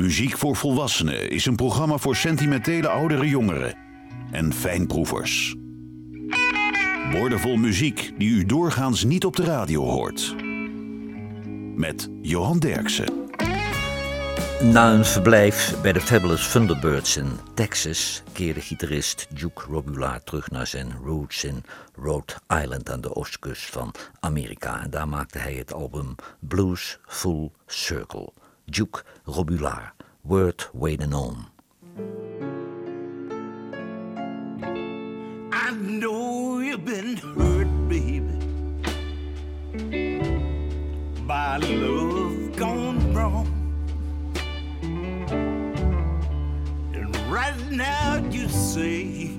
Muziek voor Volwassenen is een programma voor sentimentele oudere jongeren en fijnproevers. Woordenvol muziek die u doorgaans niet op de radio hoort. Met Johan Derksen. Na een verblijf bij de Fabulous Thunderbirds in Texas keerde gitarist Duke Robillard terug naar zijn roots in Rhode Island aan de oostkust van Amerika. En daar maakte hij het album Blues Full Circle. Duke Robillard, Worth Waiting On. I know you've been hurt, baby, by love gone wrong. And right now you say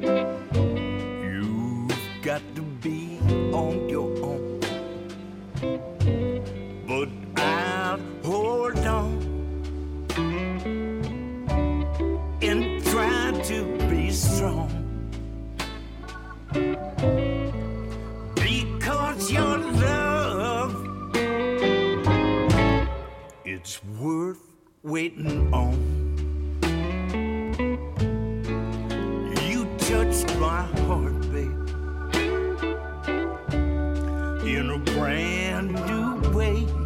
you've got to be on your strong. Because your love, it's worth waiting on. You touched my heart, babe, in a brand new way.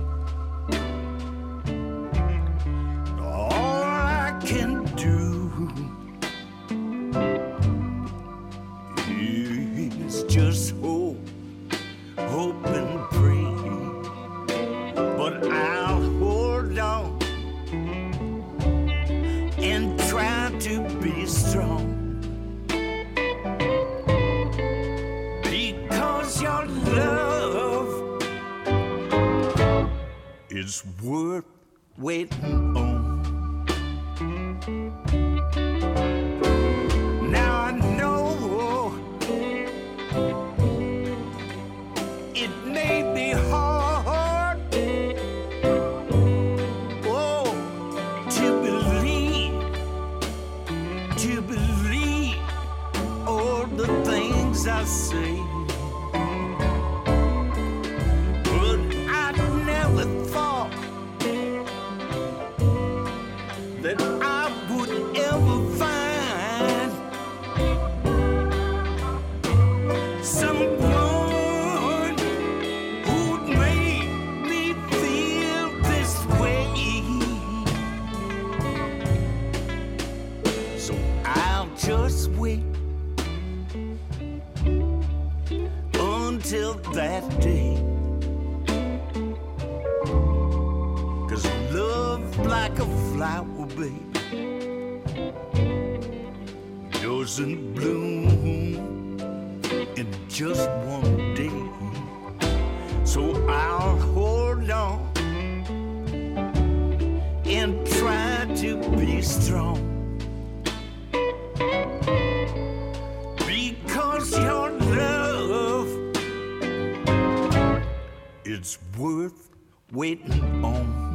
Day. Cause love like a flower, baby, doesn't bloom in just one day. So I'll hold on and try to be strong. It's worth waiting on.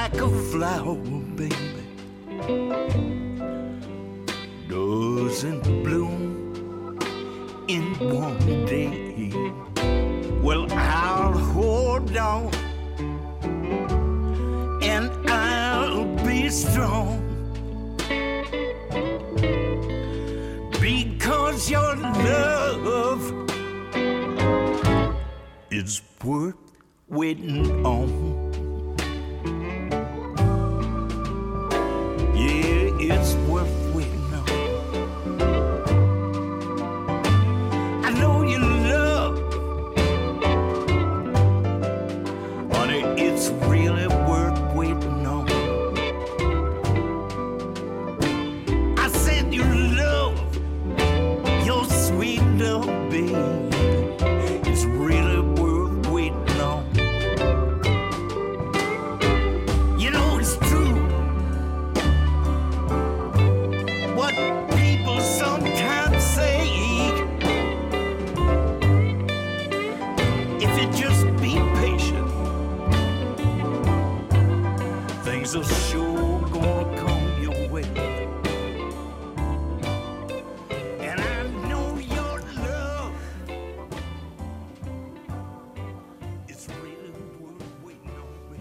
Like a flower, baby, doesn't bloom in one day. Well, I'll hold on and I'll be strong. Because your love is worth waiting on.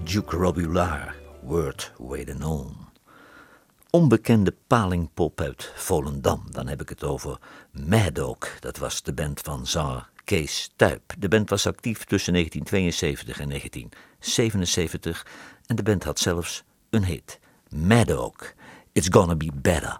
Duke Robillard, Word Waiting On. Onbekende palingpop uit Volendam. Dan heb ik het over Maddock. Dat was de band van zanger Kees Tuip. De band was actief tussen 1972 en 1977 en de band had zelfs een hit. Maddock, It's Gonna Be Better.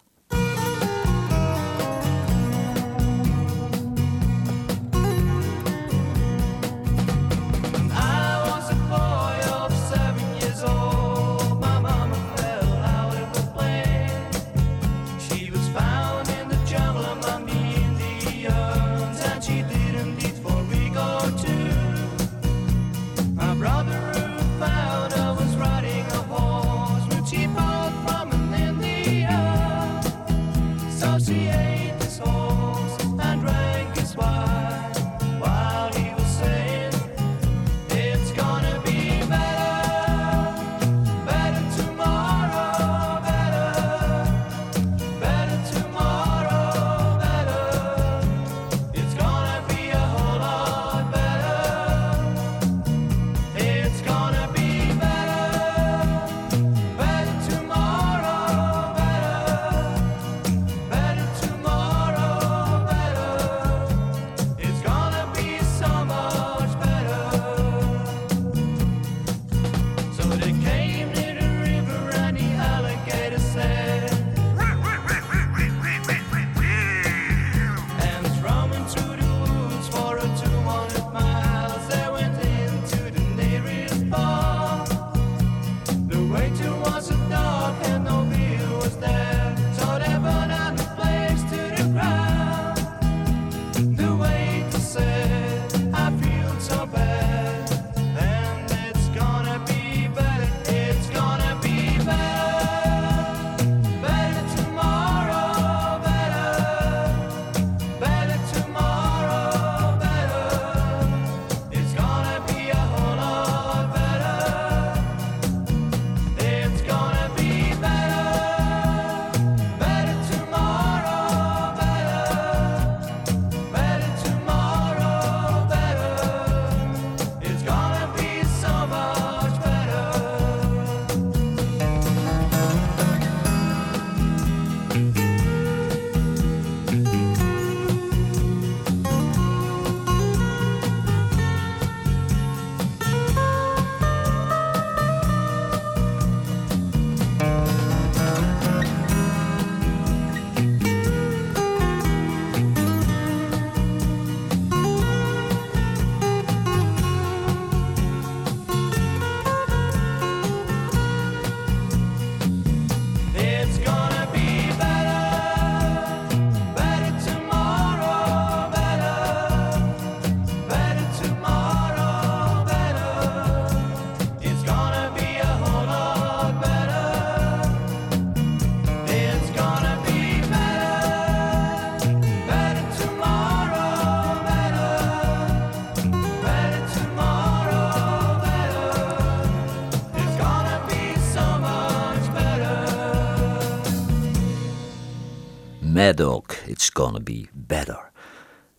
Gonna Be Better.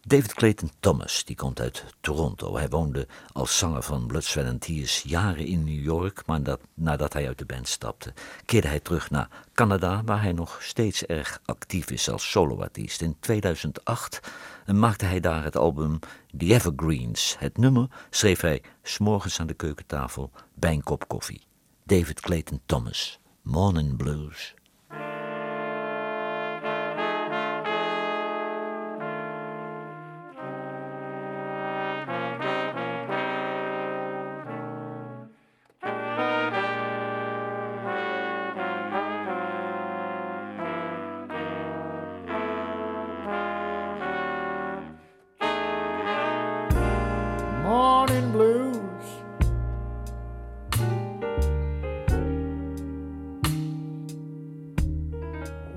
David Clayton Thomas, die komt uit Toronto. Hij woonde als zanger van Blood, Sweat and Tears jaren in New York, maar dat, nadat hij uit de band stapte, keerde hij terug naar Canada, waar hij nog steeds erg actief is als soloartiest. In 2008 maakte hij daar het album The Evergreens. Het nummer schreef hij s'morgens aan de keukentafel bij een kop koffie. David Clayton Thomas, Morning Blues.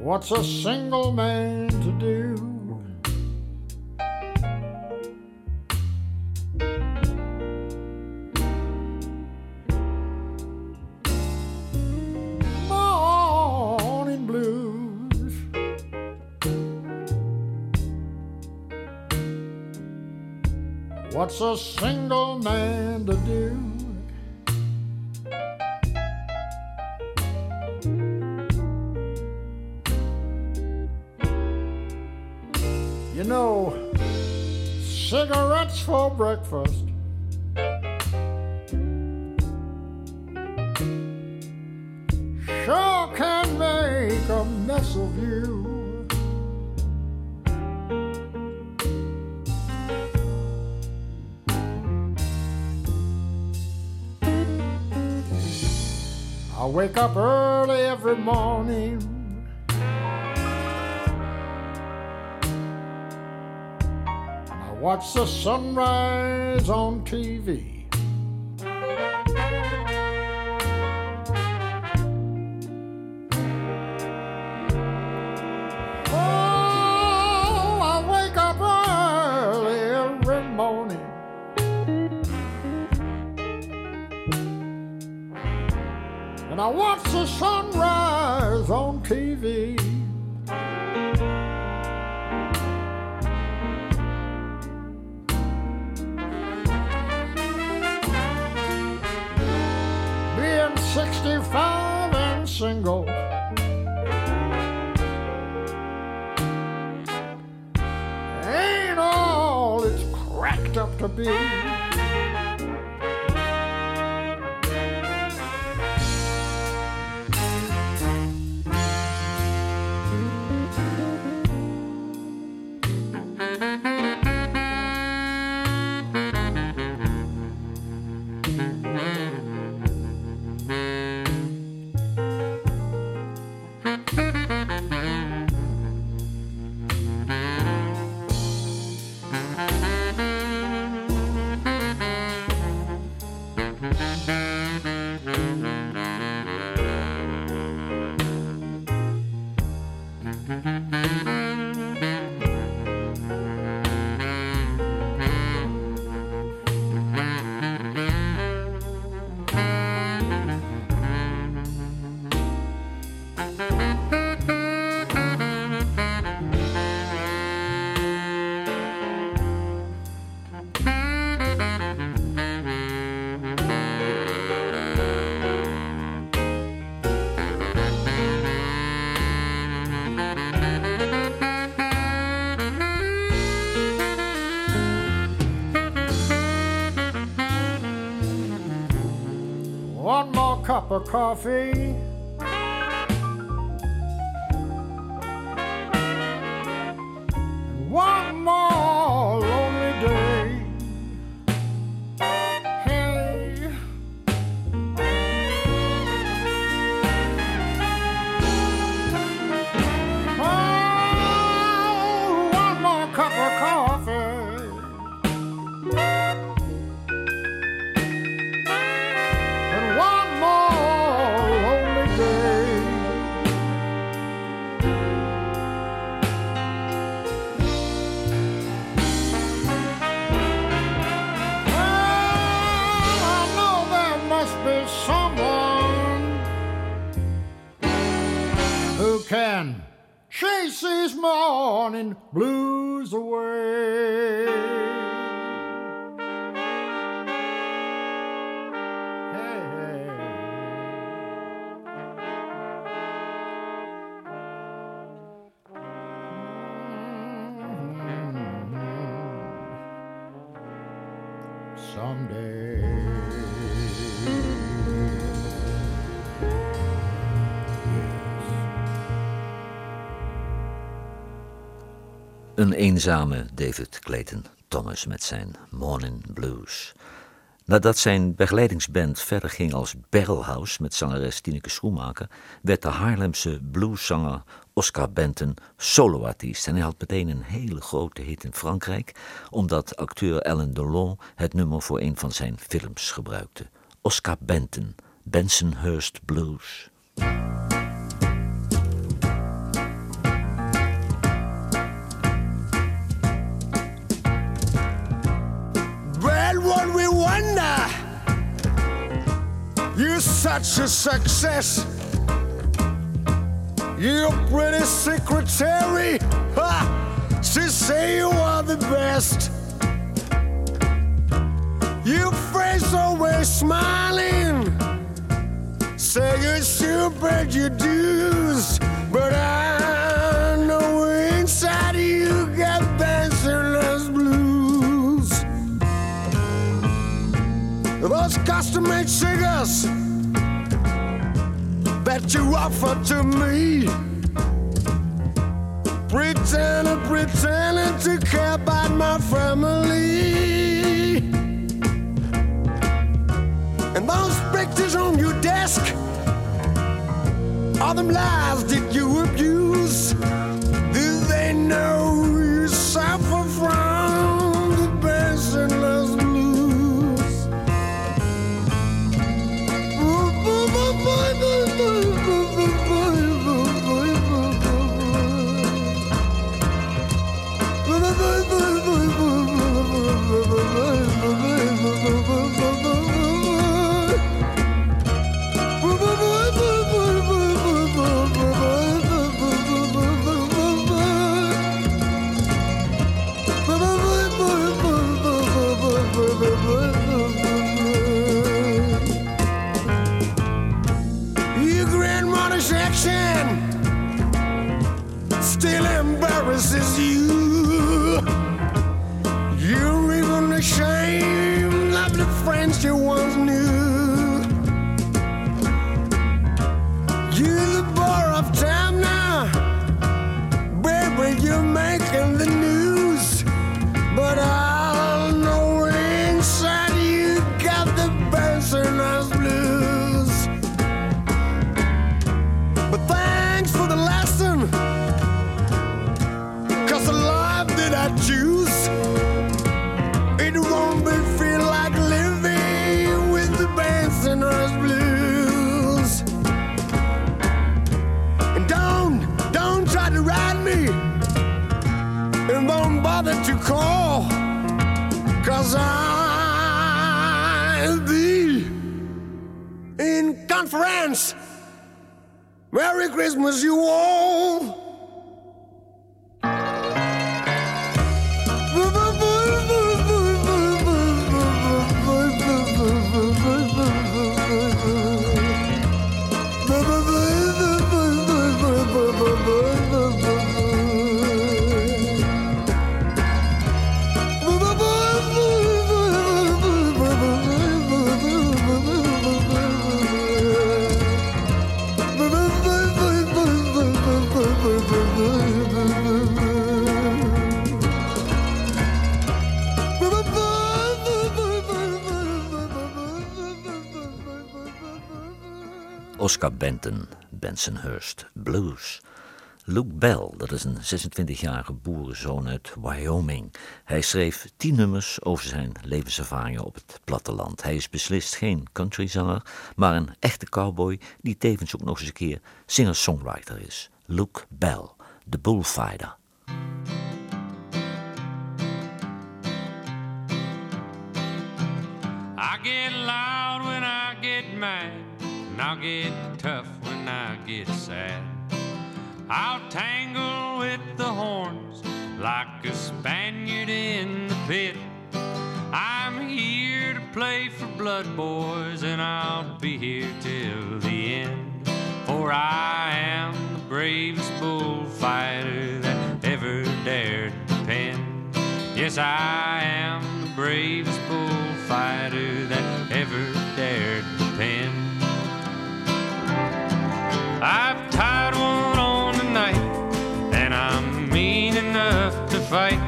What's a single man to do? What's a single man to do? For breakfast. Sure can make a mess of you. I wake up early every morning. Watch the sunrise on TV. Oh, I wake up early every morning. and I watch the sunrise on TV. 65 and single. Ain't all it's cracked up to be. Coffee. Een eenzame David Clayton Thomas met zijn Morning Blues. Nadat zijn begeleidingsband verder ging als Barrelhouse met zangeres Tineke Schoenmaker, werd de Haarlemse blueszanger Oscar Benton soloartiest. En hij had meteen een hele grote hit in Frankrijk, omdat acteur Alain Delon het nummer voor een van zijn films gebruikte. Oscar Benton, Bensonhurst Blues. Such a success. Your pretty secretary, ha, she say you are the best. Your face always smiling, say you should pay your dues, but I know inside you got bachelor's blues. Those custom-made cigars that you offer to me. Pretending, pretending to care about my family. And those pictures on your desk are them lies that you abuse. Merry Christmas, you all. Oscar Benton, Bensonhurst Blues. Luke Bell, dat is een 26-jarige boerenzoon uit Wyoming. Hij schreef tien nummers over zijn levenservaringen op het platteland. Hij is beslist geen countryzanger, maar een echte cowboy die tevens ook nog eens een keer singer-songwriter is. Luke Bell, de bullfighter. I get loud when I get mad, I'll get tough when I get sad. I'll tangle with the horns like a Spaniard in the pit. I'm here to play for blood, boys, and I'll be here till the end. For I am the bravest bullfighter that ever dared to pen. Yes, I am the bravest bullfighter that ever dared to pen. I've tied one on tonight, and I'm mean enough to fight.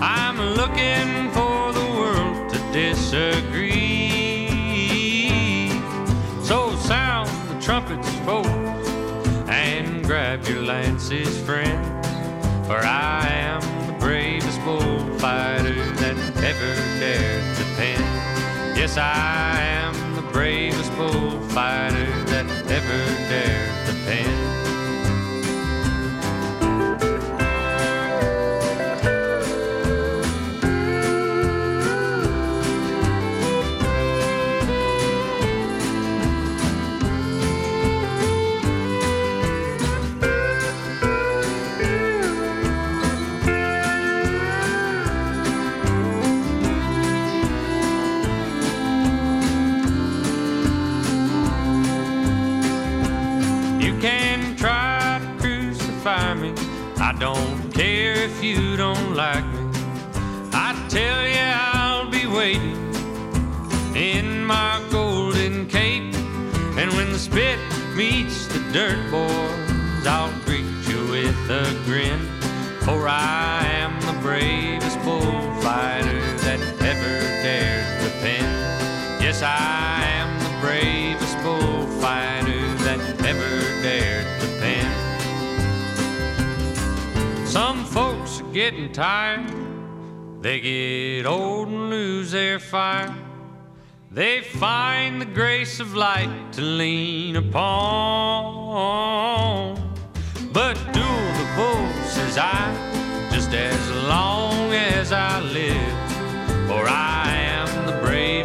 I'm looking for the world to disagree. So sound the trumpets, folks, and grab your lances, friends. For I am the bravest bullfighter that ever dared to pen. Yes, I am the bravest bullfighter I don't care if you don't like me. I tell you, I'll be waiting in my golden cape. And when the spit meets the dirt, boys, I'll greet you with a grin. For I am the bravest bullfighter that ever dared to pen. Yes, I am the bravest bullfighter that ever dared getting tired. They get old and lose their fire. They find the grace of light to lean upon. But do the bull, says I, just as long as I live. For I am the bravest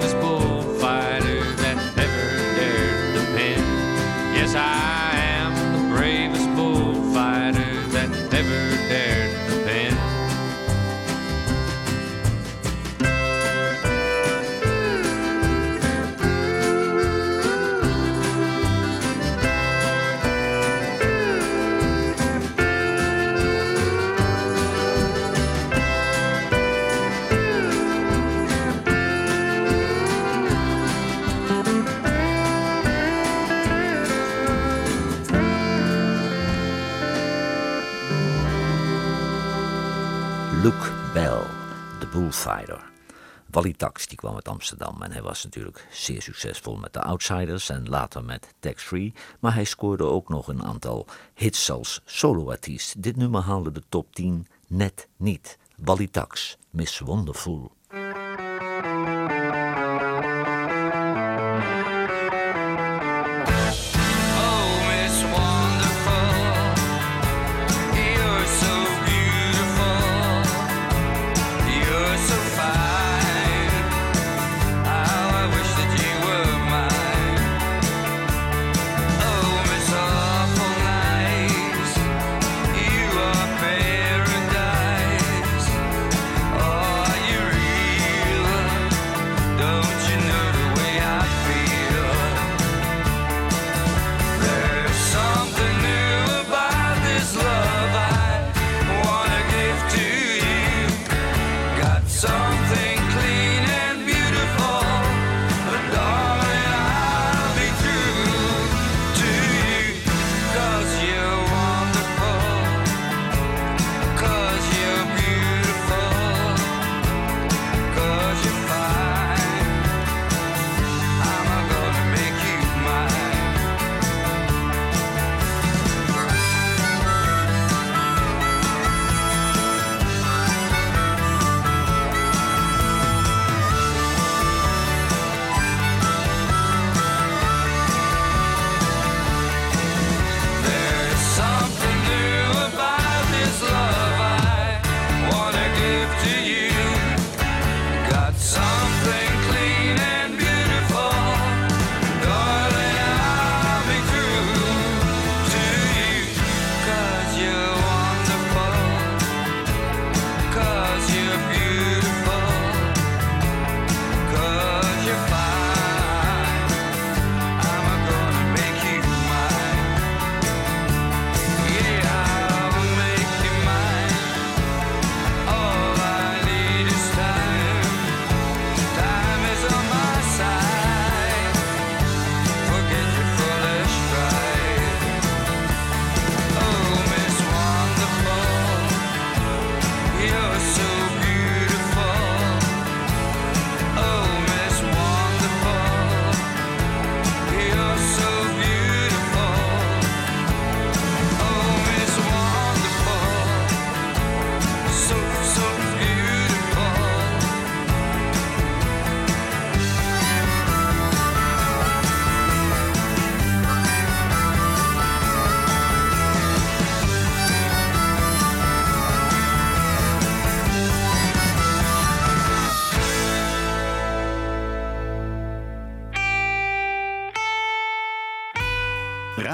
bullfighter. Wally Tax die kwam uit Amsterdam en hij was natuurlijk zeer succesvol met de Outsiders en later met Tax Free. Maar hij scoorde ook nog een aantal hits als soloartiest. Dit nummer haalde de top 10 net niet. Wally Tax, Miss Wonderful.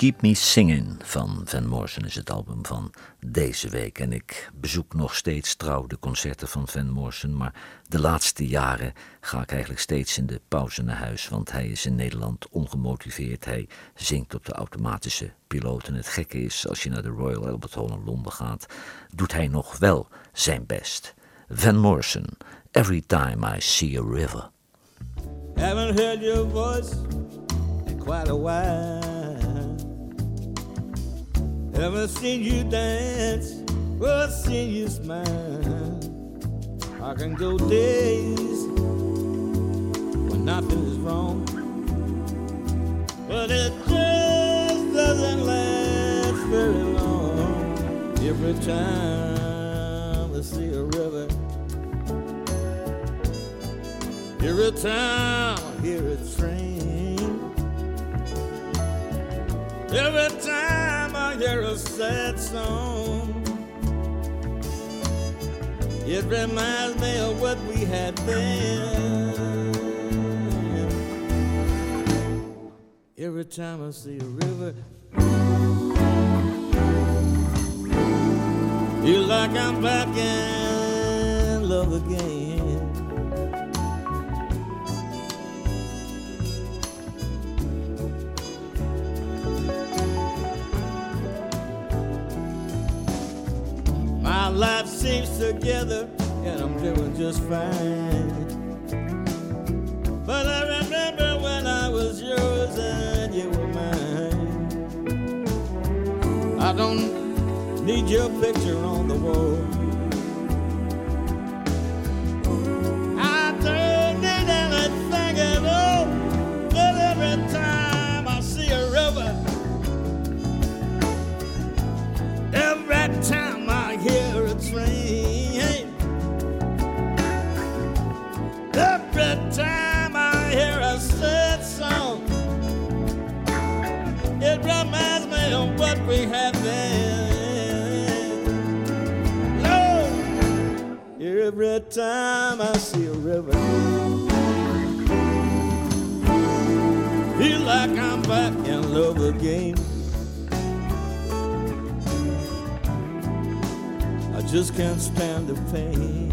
Keep Me Singing van Van Morrison is het album van deze week. En ik bezoek nog steeds trouw de concerten van Van Morrison. Maar de laatste jaren ga ik eigenlijk steeds in de pauze naar huis. Want hij is in Nederland ongemotiveerd. Hij zingt op de automatische piloot. En het gekke is, als je naar de Royal Albert Hall in Londen gaat, doet hij nog wel zijn best. Van Morrison, Every Time I See a River. Haven't heard your voice in quite a while. Haven't seen you dance or seen you smile. I can go days when nothing is wrong, but it just doesn't last very long. Every time I see a river. Every time I hear a train, every time hear a sad song, it reminds me of what we had then. Every time I see a river, feel like I'm back in love again. Together and I'm doing just fine. But I remember when I was yours and you were mine. I don't need your picture on the wall. Every time I see a river, feel like I'm back in love again. I just can't stand the pain.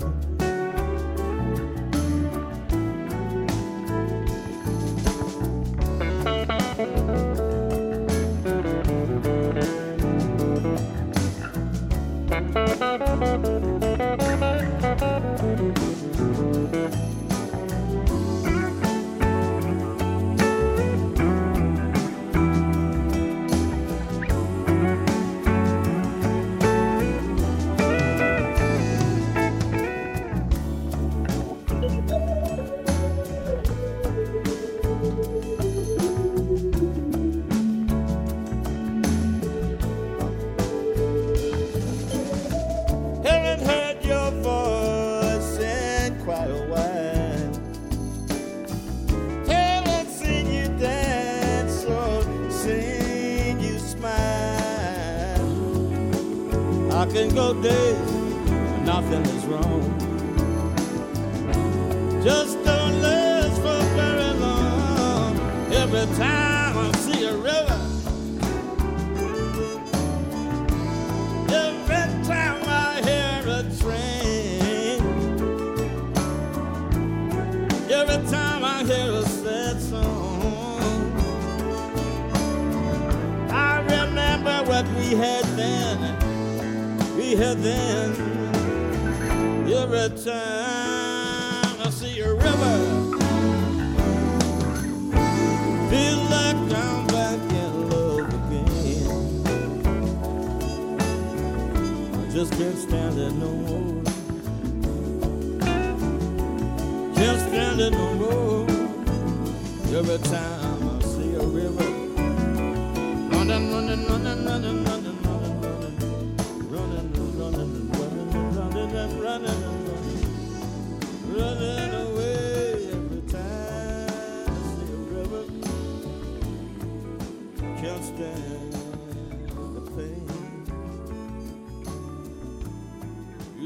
We had then. We had then. Every time I see a river, feel like I'm back in love again. I just can't stand it no more. Can't stand it no more. Every time running, running, running, running, running, running, running, running, running, running, running, running,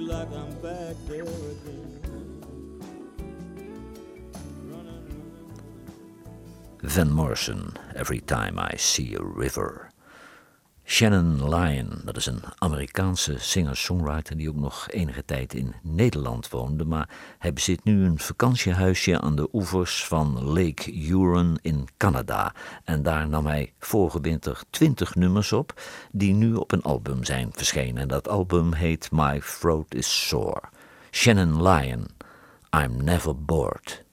like I'm back there again. Van Morrison, Every Time I See a River. Shannon Lyon, dat is een Amerikaanse singer-songwriter die ook nog enige tijd in Nederland woonde, maar hij bezit nu een vakantiehuisje aan de oevers van Lake Huron in Canada. En daar nam hij vorige winter twintig nummers op, die nu op een album zijn verschenen. En dat album heet My Throat is Sore. Shannon Lyon, I'm Never Bored.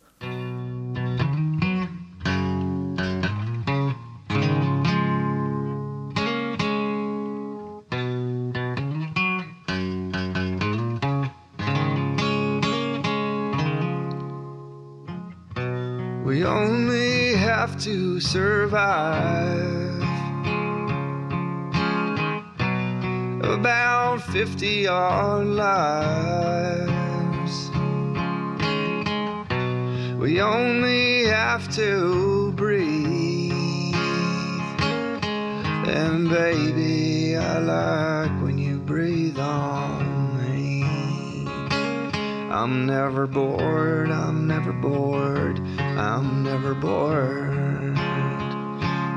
To survive about 50 odd lives. We only have to breathe. And baby, I like when you breathe on me. I'm never bored, I'm never bored, I'm never bored.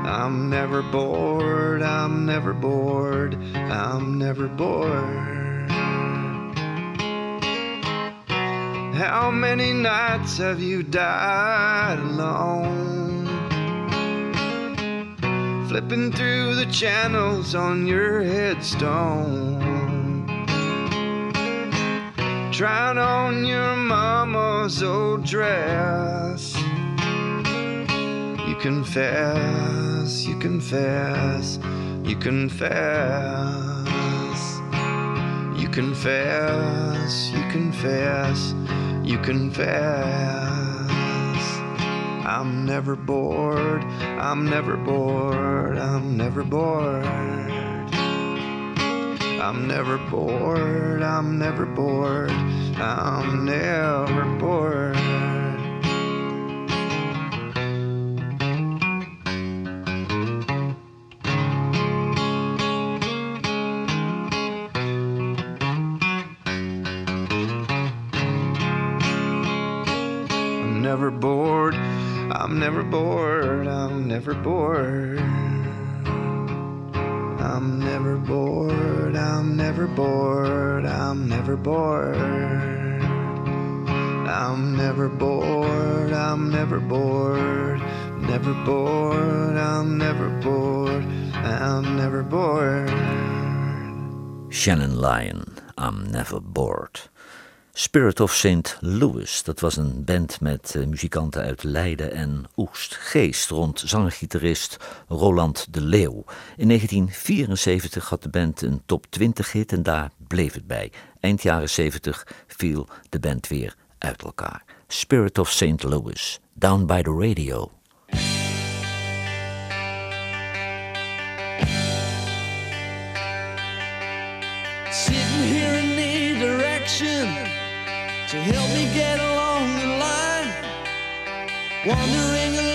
I'm never bored, I'm never bored, I'm never bored. How many nights have you died alone? Flipping through the channels on your headstone. Trying on your mama's old dress. You confess, you confess, you confess. You confess, you confess, you confess. I'm never bored, I'm never bored, I'm never bored. I'm never bored, I'm never bored, I'm never bored. Never bored, I'm never bored. I'm never bored, I'm never bored, I'm never bored. I'm never bored, I'm never bored, never bored, I'm never bored, I'm never bored. Shannon Lyon, I'm Never Bored. Spirit of St. Louis, dat was een band met eh, muzikanten uit Leiden en Oegstgeest rond zanger-gitarist Roland de Leeuw. In 1974 had de band een top 20 hit en daar bleef het bij. Eind jaren 70 viel de band weer uit elkaar. Spirit of St. Louis, Down by the Radio. To help me get along the line. Wandering along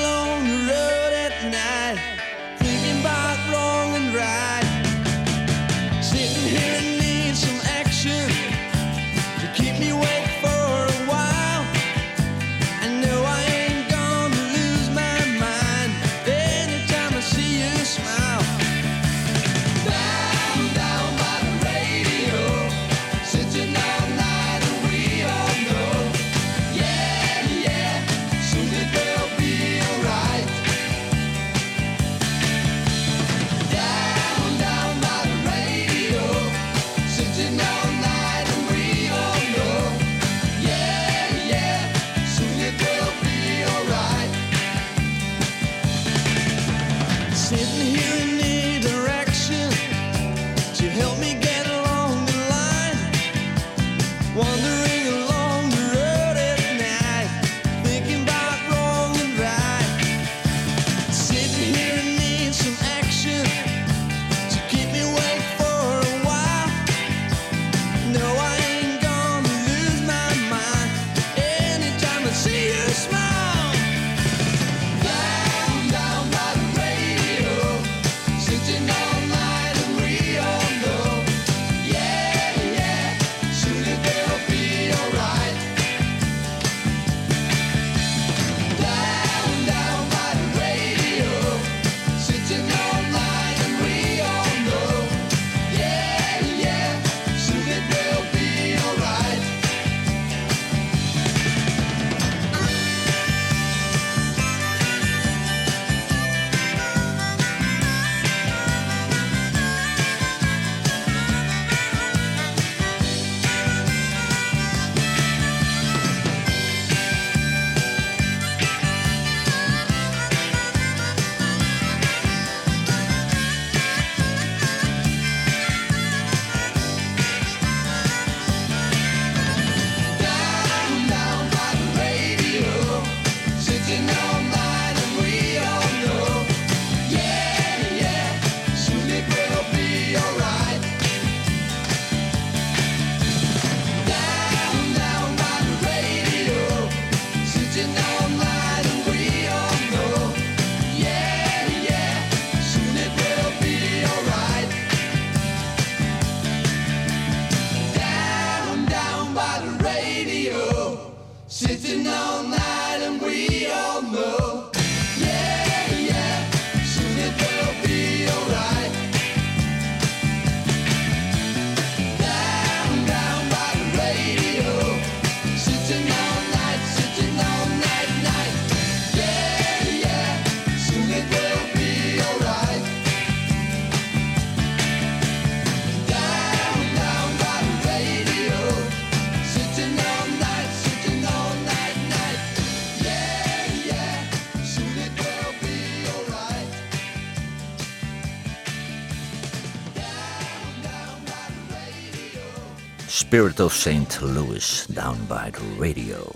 Spirit of St. Louis, down by the radio.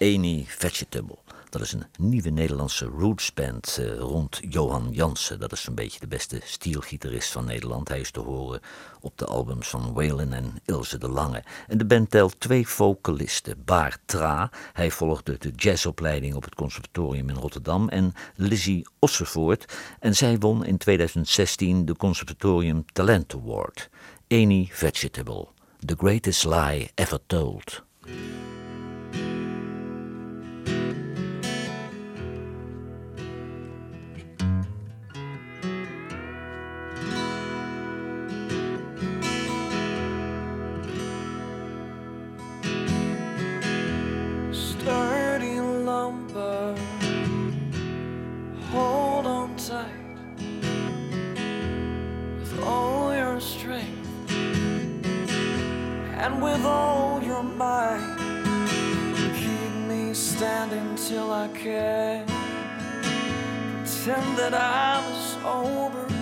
Amy Vegetable. Dat is een nieuwe Nederlandse rootsband eh, rond Johan Jansen. Dat is zo'n beetje de beste steelgitarist van Nederland. Hij is te horen op de albums van Waylon en Ilse de Lange. En de band telt twee vocalisten. Baar Tra, hij volgde de jazzopleiding op het conservatorium in Rotterdam. En Lizzie Ossevoort. En zij won in 2016 de Conservatorium Talent Award. Amy Vegetable. The greatest lie ever told. And with all your might. Keep me standing till I can. Pretend that I'm sober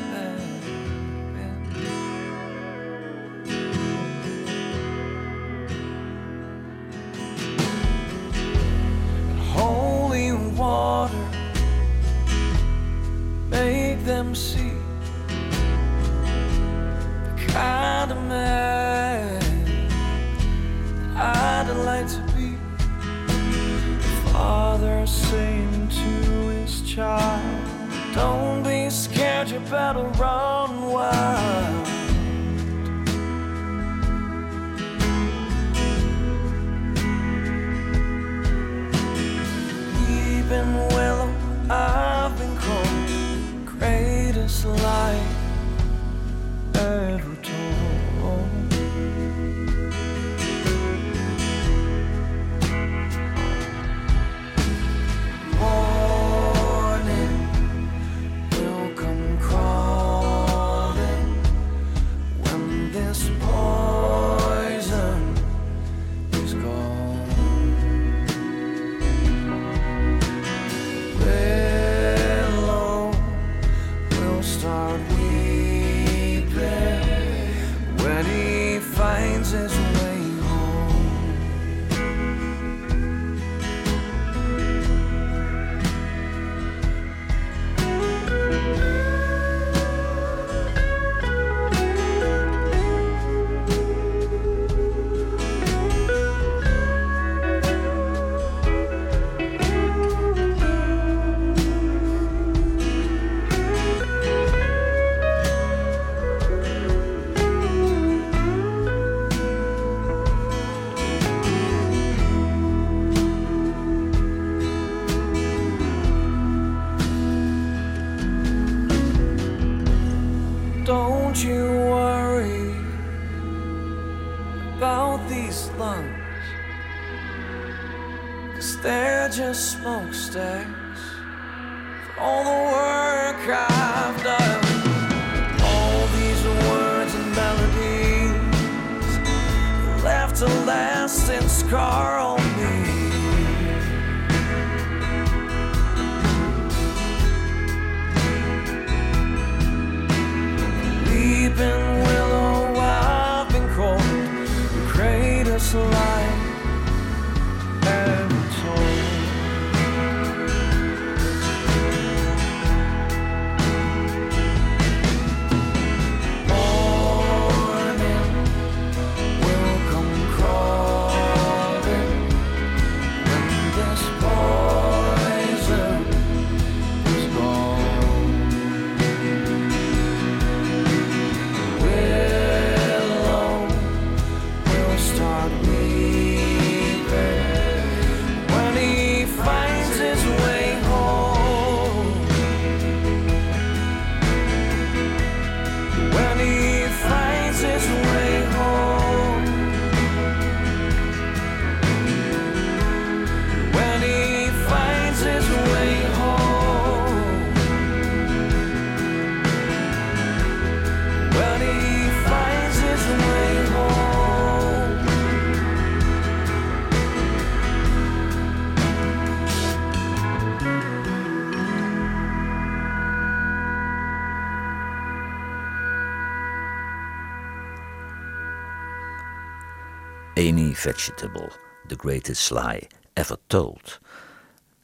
Vegetable, The Greatest Lie Ever Told.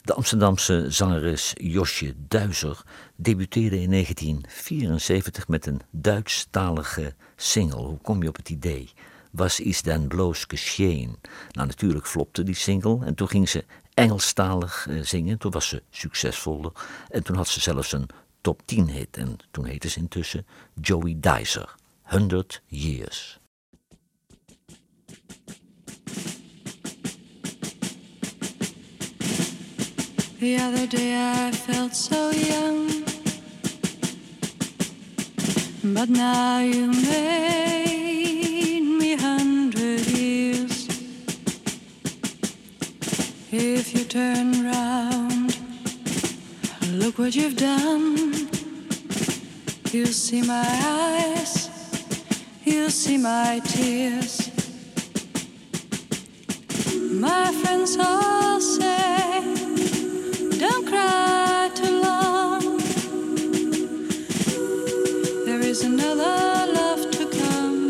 De Amsterdamse zangeres Josje Duizer debuteerde in 1974 met een Duitsstalige single. Hoe kom je op het idee? Was is dan bloos geschehen? Nou, natuurlijk flopte die single en toen ging ze Engelstalig eh, zingen. Toen was ze succesvoller en toen had ze zelfs een top 10 hit. En toen heette ze intussen Joey Dicer, 100 Years. The other day I felt so young, but now you made me hundred years. If you turn round, look what you've done. You'll see my eyes, you'll see my tears. My friends all say, don't cry too long. There is another love to come.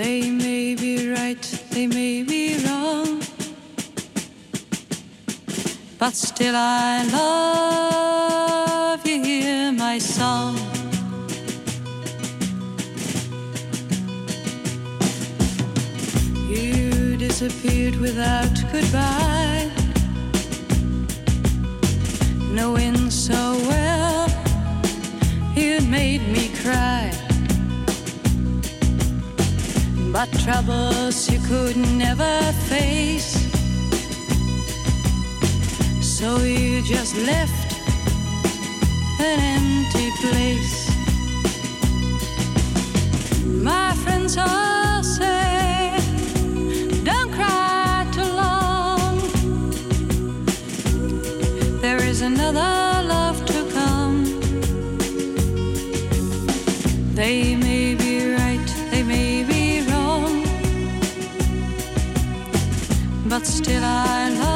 They may be right, they may be wrong. But still I love you, hear my song. You disappeared without goodbye, knowing so well you'd made me cry. But troubles you could never face, so you just left an empty place. My friends all another love to come. They may be right, they may be wrong, but still I love.